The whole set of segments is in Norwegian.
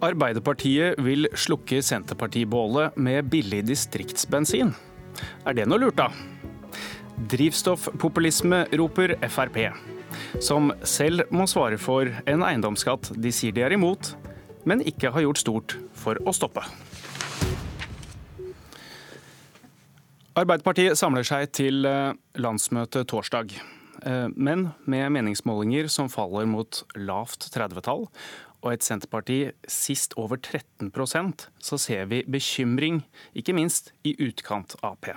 Arbeiderpartiet vil slukke Senterpartibålet med billig distriktsbensin. Er det noe lurt, da? Drivstoffpopulisme, roper Frp, som selv må svare for en eiendomsskatt de sier de er imot, men ikke har gjort stort for å stoppe. Arbeiderpartiet samler seg til eh, landsmøte torsdag, eh, men med meningsmålinger som faller mot lavt 30-tall, og et Senterparti sist over 13% så ser vi bekymring, ikke minst i utkant Ap.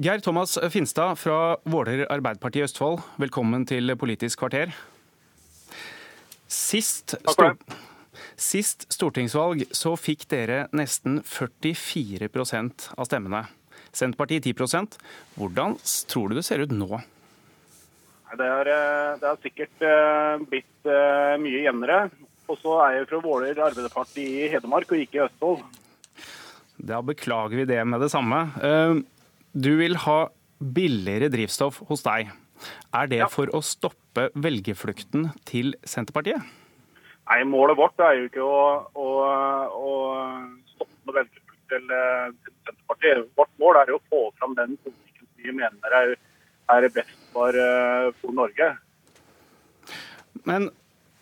Geir Thomas Finstad fra Våler Arbeiderparti i Østfold, velkommen til Politisk kvarter. Sist, stor Sist stortingsvalg så fikk dere nesten 44% av stemmene. Senterpartiet 10% Hvordan tror du det ser ut nå? Det er, eh, det er sikkert eh, blitt eh, mye jevnere. Og så er jeg fra Våler Arbeiderparti i Hedmark, og ikke i Østfold. Da beklager vi det med det samme. Eh, du vil ha billigere drivstoff hos deg. Er det ja. for å stoppe velgerflukten til Senterpartiet? Nei, Målet vårt er jo ikke å, å, å stoppe velgerflukt til, til, Senterpartiet. Vårt mål er jo å få fram den politikken vi mener er, er best for, eh, for Norge. Men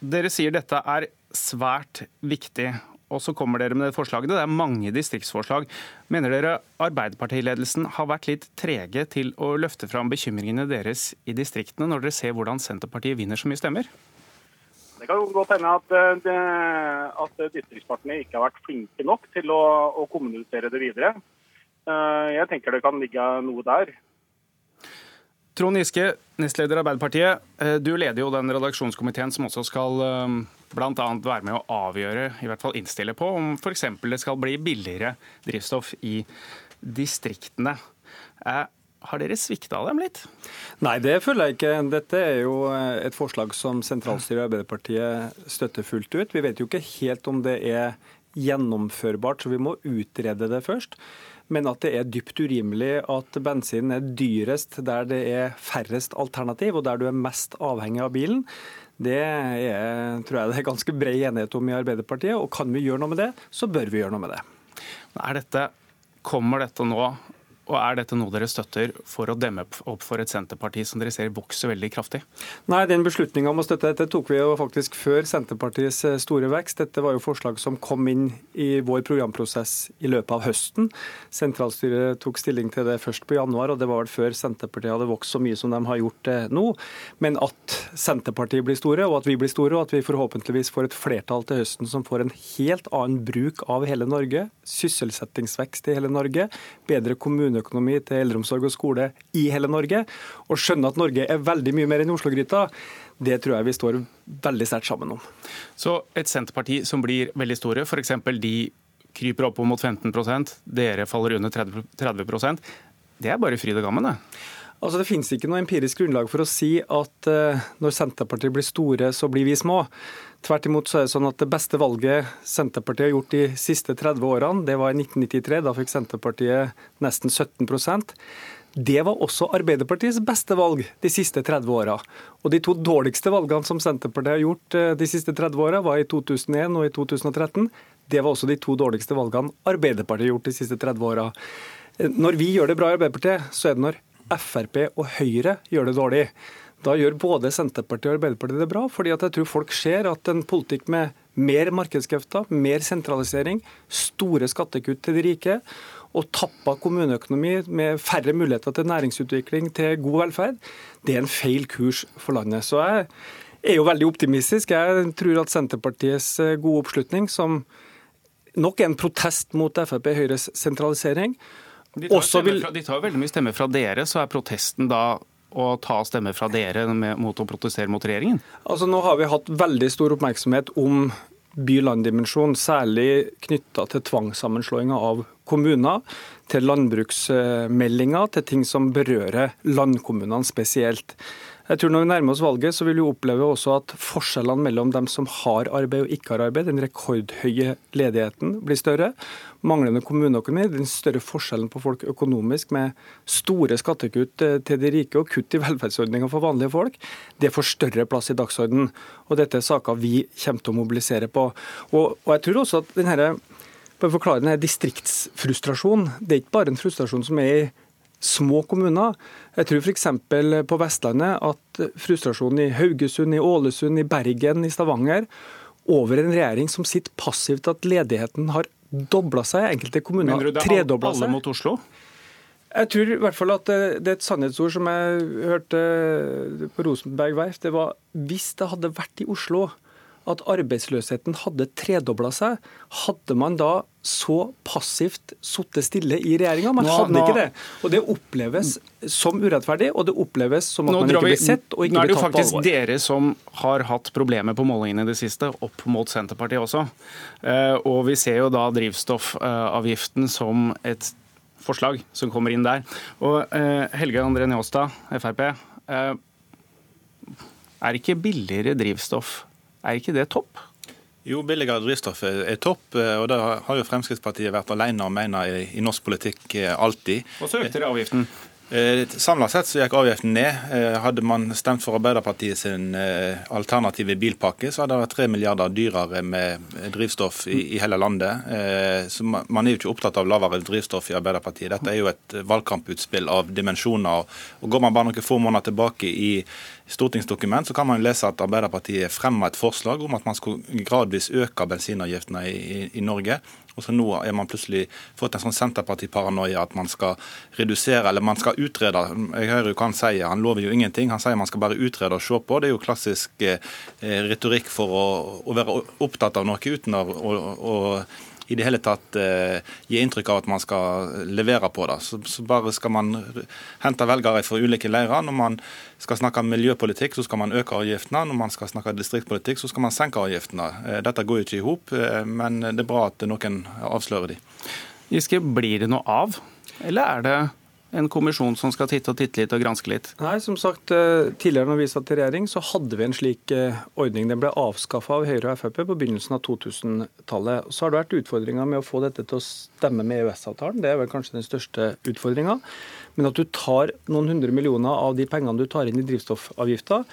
dere sier dette er svært viktig. Og så kommer dere med det forslaget. Det er mange distriktsforslag. Mener dere Arbeiderpartiledelsen har vært litt trege til å løfte fram bekymringene deres i distriktene, når dere ser hvordan Senterpartiet vinner så mye stemmer? Det kan godt hende at, eh, at distriktspartiene ikke har vært flinke nok til å, å kommunisere det videre. Eh, jeg tenker det kan ligge noe der. Trond Giske, nestleder i Arbeiderpartiet. Eh, du leder jo den redaksjonskomiteen som også skal bl.a. være med å avgjøre, i hvert fall innstille på, om f.eks. det skal bli billigere drivstoff i distriktene. Eh, har dere svikta dem litt? Nei, det føler jeg ikke. Dette er jo eh, et forslag som sentralstyret i Arbeiderpartiet støtter fullt ut. Vi vet jo ikke helt om det er gjennomførbart, så vi må utrede det først. Men at det er dypt urimelig at bensin er dyrest der det er færrest alternativ, og der du er mest avhengig av bilen, det er, tror jeg det er ganske bred enighet om i Arbeiderpartiet. Og kan vi gjøre noe med det, så bør vi gjøre noe med det. Dette, kommer dette nå og Er dette noe dere støtter for å demme opp for et Senterparti som dere ser vokser veldig kraftig? Nei, den beslutninga om å støtte dette tok vi jo faktisk før Senterpartiets eh, store vekst. Dette var jo forslag som kom inn i vår programprosess i løpet av høsten. Sentralstyret tok stilling til det først på januar, og det var vel før Senterpartiet hadde vokst så mye som de har gjort det nå. Men at Senterpartiet blir store, og at vi blir store, og at vi forhåpentligvis får et flertall til høsten som får en helt annen bruk av hele Norge, sysselsettingsvekst i hele Norge, bedre kommune kommuneøkonomi til eldreomsorg og skole i hele Norge, og skjønne at Norge er veldig mye mer enn Oslo-gryta, det tror jeg vi står veldig sterkt sammen om. Så et Senterparti som blir veldig store, f.eks. de kryper opp mot 15% dere faller under 30% det er bare fryd og gammen, det? Altså, Det finnes ikke noe empirisk grunnlag for å si at uh, når Senterpartiet blir store, så blir vi små. Tvert imot så er det sånn at det beste valget Senterpartiet har gjort de siste 30 årene, det var i 1993. Da fikk Senterpartiet nesten 17% det var også Arbeiderpartiets beste valg de siste 30 åra. Og de to dårligste valgene som Senterpartiet har gjort eh, de siste 30 åra, var i 2001 og i 2013. Det var også de to dårligste valgene Arbeiderpartiet har gjort de siste 30 åra. Eh, når vi gjør det bra i Arbeiderpartiet, så er det når Frp og Høyre gjør det dårlig. Da gjør både Senterpartiet og Arbeiderpartiet det bra, fordi jeg tror folk ser at en politikk med mer markedskrefter, mer sentralisering, store skattekutt til de rike og tappa kommuneøkonomi med færre muligheter til næringsutvikling, til god velferd, det er en feil kurs for landet. Så jeg er jo veldig optimistisk. Jeg tror at Senterpartiets eh, gode oppslutning, som nok er en protest mot Frp Høyres sentralisering, de tar, vil... fra, de tar veldig mye stemmer fra dere, så er protesten da å ta stemmer fra dere med, mot å protestere mot regjeringen? Altså Nå har vi hatt veldig stor oppmerksomhet om by-land-dimensjon, særlig knytta til tvangssammenslåinga av kommuner, til landbruksmeldinga, til ting som berører landkommunene spesielt. Jeg tror Når vi nærmer oss valget, så vil vi oppleve også at forskjellene mellom dem som har arbeid og ikke har arbeid, den rekordhøye ledigheten, blir større. Manglende kommuneøkonomi, den større forskjellen på folk økonomisk, med store skattekutt eh, til de rike og kutt i velferdsordninger for vanlige folk, det får større plass i dagsordenen. Og Dette er saker vi kommer til å mobilisere på. Og, og jeg tror også at denne, å forklare denne distriktsfrustrasjonen, det er ikke bare en frustrasjon som er i små kommuner. Jeg tror f.eks. på Vestlandet at frustrasjonen i Haugesund, i Ålesund, i Bergen, i Stavanger over en regjering som sitter passivt at ledigheten har dobla seg. Enkelte kommuner har tredobla seg. Alle mot Oslo? Jeg tror i hvert fall at det er et sannhetsord som jeg hørte på Rosenberg verft. Det var hvis det hadde vært i Oslo at arbeidsløsheten hadde tredobla seg, hadde man da så passivt sittet stille i regjeringa? Man nå, hadde nå, ikke det. Og Det oppleves som urettferdig, og det oppleves som at man ikke blir sett og ikke blir tatt på alvor. Nå er det jo faktisk dere som har hatt problemer på målingene i det siste, opp mot Senterpartiet også. Eh, og vi ser jo da drivstoffavgiften som et forslag som kommer inn der. Og eh, Helge André Njåstad, Frp. Eh, er ikke billigere drivstoff er ikke det topp? Jo, billigere drivstoff er topp, eh, og det har jo Fremskrittspartiet vært alene om å mene i norsk politikk eh, alltid. Og så økte dere avgiften? Eh, Samla sett så gikk avgiften ned. Hadde man stemt for Arbeiderpartiet sin alternative bilpakke, så hadde det vært 3 milliarder dyrere med drivstoff i, hele landet. Så Man er jo ikke opptatt av lavere drivstoff i Arbeiderpartiet. Dette er jo et valgkamputspill av dimensjoner. Og Går man bare noen få måneder tilbake i stortingsdokument så kan man lese at Arbeiderpartiet fremma et forslag om at man skulle gradvis øke bensinavgiftene i, i, i Norge. Og så Nå er man plutselig fått en sånn Senterpartiparanoia at man skal redusere, eller man skal utrede. Jeg hører jo hva han sier, han lover jo ingenting. Han sier man skal bare utrede og se på. Det er jo klassisk eh, retorikk for å, å, være opptatt av noe uten å, å, å i det hele tatt eh, gi inntrykk av at man skal levere på det. Så, så bare skal man hente velgere fra ulike leirer. Når man skal snakke miljøpolitikk, så skal man øke avgiftene. Når man skal snakke distriktpolitikk, så skal man senke avgiftene. Eh, dette går jo ikke i hop, eh, men det er bra at noen avslører de. Giske, blir det noe av, eller er det en kommisjon som skal titte og titte litt og granske litt? Nei, som sagt, eh, Tidligere når vi satt i regjering, så hadde vi en slik eh, ordning. Den ble avskaffa av Høyre og Frp på begynnelsen av 2000-tallet. Så har det vært utfordringer med å få dette til å stemme med EØS-avtalen. Det er vel kanskje den største utfordringa. Men at du tar noen hundre millioner av de pengene du tar inn i drivstoffavgifta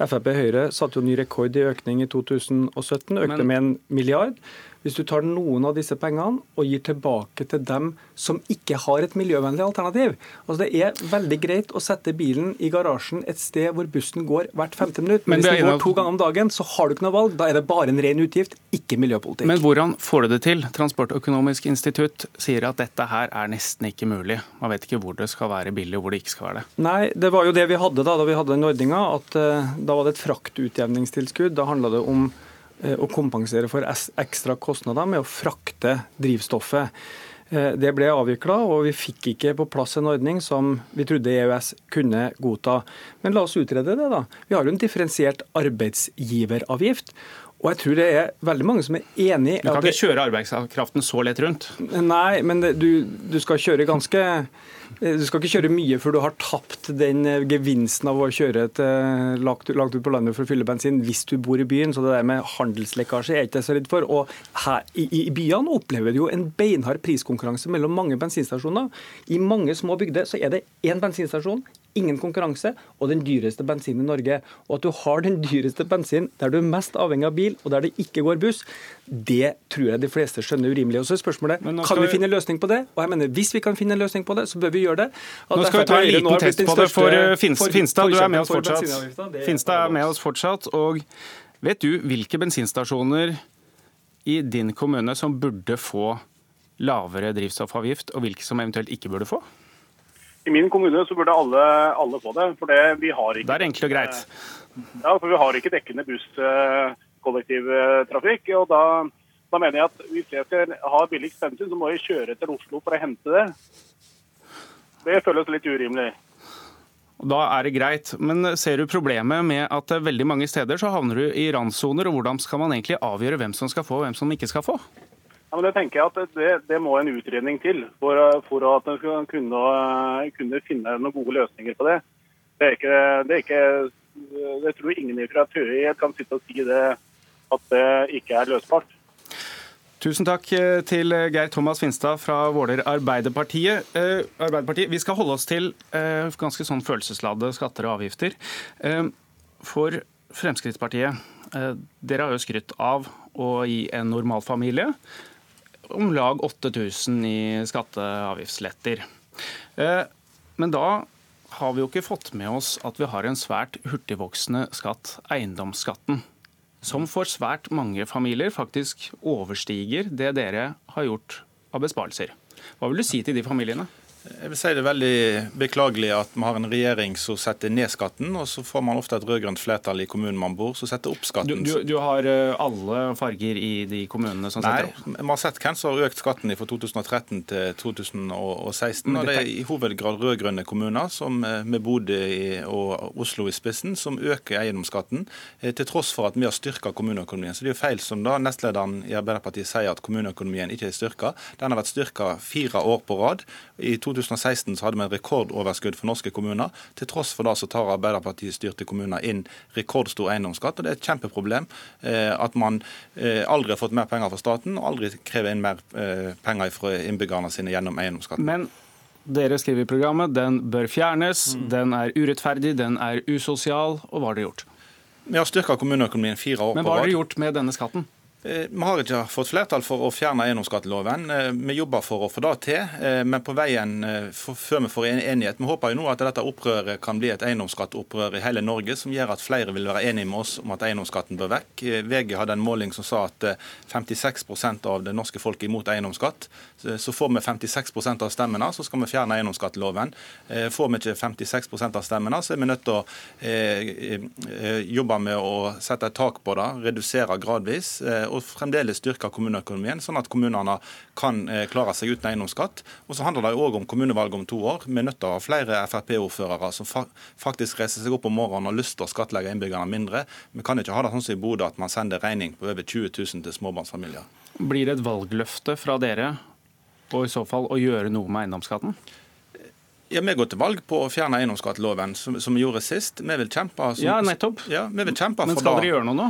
Frp Høyre satte jo ny rekord i økning i 2017, økte med en milliard. Hvis du tar noen av disse pengene og gir tilbake til dem som ikke har et miljøvennlig alternativ altså Det er veldig greit å sette bilen i garasjen et sted hvor bussen går hvert femte minutt. Men, hvis den går to ganger om dagen, så har du ikke noe valg. Da er det bare en ren utgift, ikke miljøpolitikk. Men hvordan får du det til? Transportøkonomisk institutt sier at dette her er nesten ikke mulig. Man vet ikke hvor det skal være billig og hvor det ikke skal være det. Nei, det var jo det vi hadde da, da vi hadde den ordninga. At uh, da var det et fraktutjevningstilskudd. Da handla det om å kompensere for ekstra kostnader med å frakte drivstoffet. Eh, det ble avvikla, og vi fikk ikke på plass en ordning som vi trodde EØS kunne godta. Men la oss utrede det, da. Vi har jo en differensiert arbeidsgiveravgift. Og jeg tror det er veldig mange som er enig Du kan ikke kjøre arbeidskraften så lett rundt? Nei, men det, du, du, skal kjøre ganske Du skal ikke kjøre mye før du har tapt den eh, gevinsten av å kjøre et, eh, lagt, lagt, ut på landet for å fylle bensin hvis du bor i byen. Så det der med handelslekkasje er jeg ikke så redd for. Og her, i, i, byene opplever du jo en beinhard priskonkurranse mellom mange bensinstasjoner. I mange små bygder så er det én bensinstasjon, ingen konkurranse og den dyreste bensinen i Norge. Og at du har den dyreste bensin der du er mest avhengig av bil, og der det ikke går buss, det tror jeg de fleste skjønner urimelig. Og så er spørsmålet kan vi finne en løsning på det. Og jeg mener, Hvis vi kan finne en løsning på det, så bør vi gjøre det. At nå skal vi ta en liten test på det for, uh, Finstad. Du er med oss fortsatt. Finstad er med oss fortsatt. Og vet du hvilke bensinstasjoner i din kommune som burde få lavere drivstoffavgift, og hvilke som eventuelt ikke burde få? I min kommune så burde alle, alle få det. For det, vi har ikke Det er enkelt og greit. Ja, for vi har ikke dekkende busskollektivtrafikk. og da, da, mener jeg at hvis jeg skal ha billigst bensin, så må jeg kjøre til Oslo for å hente det. Det føles litt urimelig. Da er det greit. Men ser du problemet med at veldig mange steder så havner du i randsoner, og hvordan skal man egentlig avgjøre hvem som skal få og hvem som ikke skal få? Ja, men det tenker jeg at det, det må en utredning til for, for at en skal kunne, kunne, finne noen gode løsninger på det. Det er, ikke, det er ikke det tror ingen fra TØI kan sitte og si det, at det ikke er løsbart. Tusen takk eh, til Geir Thomas Finstad fra Våler Arbeiderpartiet. Eh, Arbeiderpartiet. Vi skal holde oss til eh, ganske sånn følelsesladde skatter og avgifter. Eh, for Fremskrittspartiet, eh, dere har jo skrytt av å gi en normalfamilie om lag 8000 i skatte- og avgiftsletter. Eh, men da har vi jo ikke fått med oss at vi har en svært hurtigvoksende skatt, eiendomsskatten som for svært mange familier faktisk overstiger det dere har gjort av besparelser. Hva vil du si til de familiene? Jeg vil si det er veldig beklagelig at vi har en regjering som setter ned skatten, og så får man ofte et rød-grønt flertall i kommunen man bor som setter opp skatten. Du, du, du, har eh, alle farger i de kommunene som setter opp? Nei, vi har sett hvem som har økt skatten fra 2013 til 2016. og Det er i hovedgrad rød-grønne kommuner, som eh, med Bodø og Oslo i spissen, som øker eiendomsskatten, eh, til tross for at vi har styrka kommuneøkonomien. Så det er jo feil som da nestlederen i Arbeiderpartiet sier at kommuneøkonomien ikke er styrka. Den har vært styrka fire år på rad. I 2016 så hadde vi en rekordoverskudd for norske kommuner. Til tross for det så tar Arbeiderparti-styrte kommuner inn rekordstor eiendomsskatt. og Det er et kjempeproblem eh, at man eh, aldri har fått mer penger fra staten og aldri krever inn mer eh, penger fra innbyggerne sine gjennom eiendomsskatten. Men dere skriver i programmet den bør fjernes, mm. den er urettferdig, den er usosial. Og hva har dere gjort? Vi har styrka kommuneøkonomien fire år på rad. Men hva har dere gjort med denne skatten? Eh, vi har ikke fått flertall for å fjerne eiendomsskatteloven. Eh, vi jobber for å få det til, eh, men på veien før vi får en enighet Vi håper jo nå at dette opprøret kan bli et eiendomsskatteopprør i hele Norge, som gjør at flere vil være enige med oss om at eiendomsskatten bør vekk. VG hadde en måling som sa at 56% av det norske folket er imot eiendomsskatt. Så får vi 56% av stemmene, så skal vi fjerne eiendomsskatteloven. Får vi ikke 56% av stemmene, så er vi nødt til å jobbe med å sette et tak på det, redusere gradvis og fremdeles styrke kommuneøkonomien, sånn at kommunene kan eh, klare seg uten eiendomsskatt. Og så handler det òg om kommunevalget om to år. Vi er nødt til å ha flere Frp-ordførere som faktisk reiser seg opp om morgenen og har lyst til å skattlegge innbyggerne mindre. Vi kan ikke ha det sånn som i Bodø, at man sender regning på over 20 000 til småbarnsfamilier. Blir det et valgløfte fra dere, og i så fall å gjøre noe med eiendomsskatten? Ja, Vi går til valg på å fjerne eiendomsskatteloven, som, som, vi gjorde sist. Vi vil kjempe, som, ja, nettopp. Ja, vi vil kjempe Men skal dere gjøre noe nå?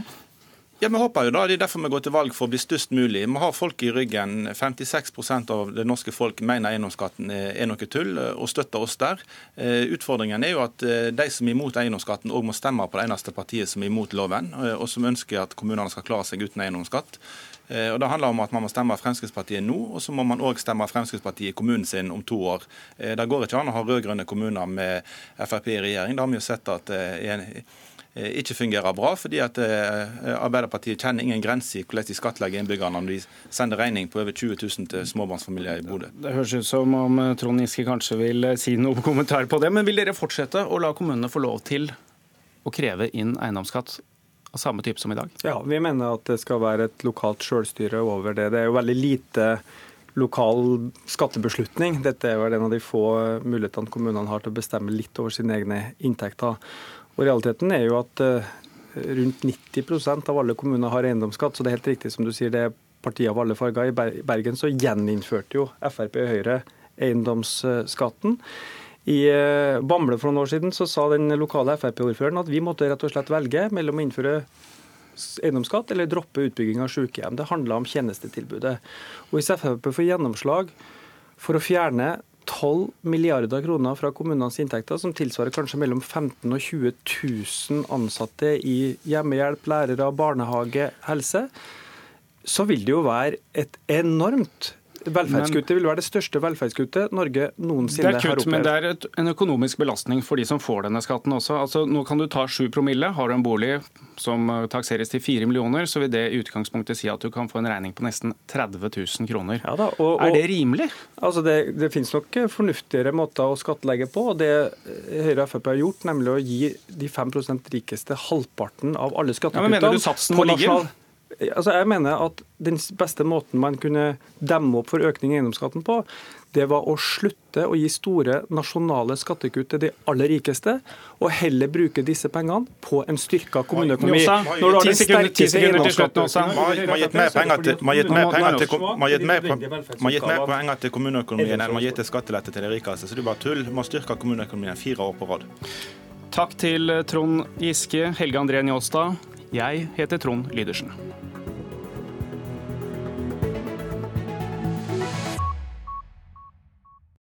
Ja, Vi håper jo da, Det er derfor vi går til valg for å bli størst mulig. Vi har folk i ryggen. 56% av det norske folk mener eiendomsskatten er noe tull, og støtter oss der. Eh, utfordringen er jo at eh, de som er imot eiendomsskatten, òg må stemme på det eneste partiet som er imot loven, eh, og som ønsker at kommunene skal klare seg uten eiendomsskatt. Og Det handler om at man må stemme Fremskrittspartiet nå, og så må man òg stemme Fremskrittspartiet i kommunen sin om to år. Det går ikke an å ha rød-grønne kommuner med Frp i regjering. Da har vi jo sett at Eh, ikke fungerer bra, fordi at eh, Arbeiderpartiet kjenner ingen grense i hvordan de skattlegger innbyggerne når de sender regning på over 20 000 til småbarnsfamilier i Bodø. Det høres ut som om eh, Trond Giske kanskje vil si noe kommentar på det. Men vil dere fortsette å la kommunene få lov til å kreve inn eiendomsskatt av samme type som i dag? Ja, vi mener at det skal være et lokalt selvstyre over det. Det er jo veldig lite lokal skattebeslutning. Dette er vel en av de få mulighetene kommunene har til å bestemme litt over sine egne inntekter. Og Realiteten er jo at eh, rundt 90% av alle kommuner har eiendomsskatt, så det er helt riktig som du sier, det er partier av alle farger. I Bergen så gjeninnførte jo Frp og Høyre eiendomsskatten. I eh, Bamble for noen år siden så sa den lokale Frp-ordføreren at vi måtte rett og slett velge mellom å innføre eiendomsskatt eller droppe utbygging av sykehjem. Det handla om tjenestetilbudet. Og Hvis Frp får gjennomslag for å fjerne 12 milliarder kroner fra kommunenes inntekter, som tilsvarer kanskje mellom 15 og 20 000 ansatte i hjemmehjelp, lærere, barnehage, helse, så vil det jo være et enormt Velferdskuttet vil være det største velferdskuttet Norge noensinne har opplevd. Det er kutt, men det er et, en økonomisk belastning for de som får denne skatten også. Altså, nå kan du ta 7 promille. Har du en bolig som takseres til 4 millioner, så vil det i utgangspunktet si at du kan få en regning på nesten 30 000 kroner. Ja da, og, og, er det rimelig? Altså det, det finnes nok fornuftigere måter å skattlegge på. og Det Høyre og Frp har gjort, nemlig å gi de 5% rikeste halvparten av alle skattekuttene ja, Mener du satsen må ligge? Altså, jeg mener at Den beste måten man kunne demme opp for økning i eiendomsskatten på, det var å slutte å gi store nasjonale skattekutt til de aller rikeste, og heller bruke disse pengene på en styrka kommuneøkonomi. Når du har den sterkeste eiendomsskatten Man har gitt mer penger til kommuneøkonomien enn man har gitt til skattelette til de rikeste. Så det er bare tull. Man styrker kommuneøkonomien fire år på rad. Takk til Trond Giske, Helge André Njåstad. Jeg heter Trond Lydersen.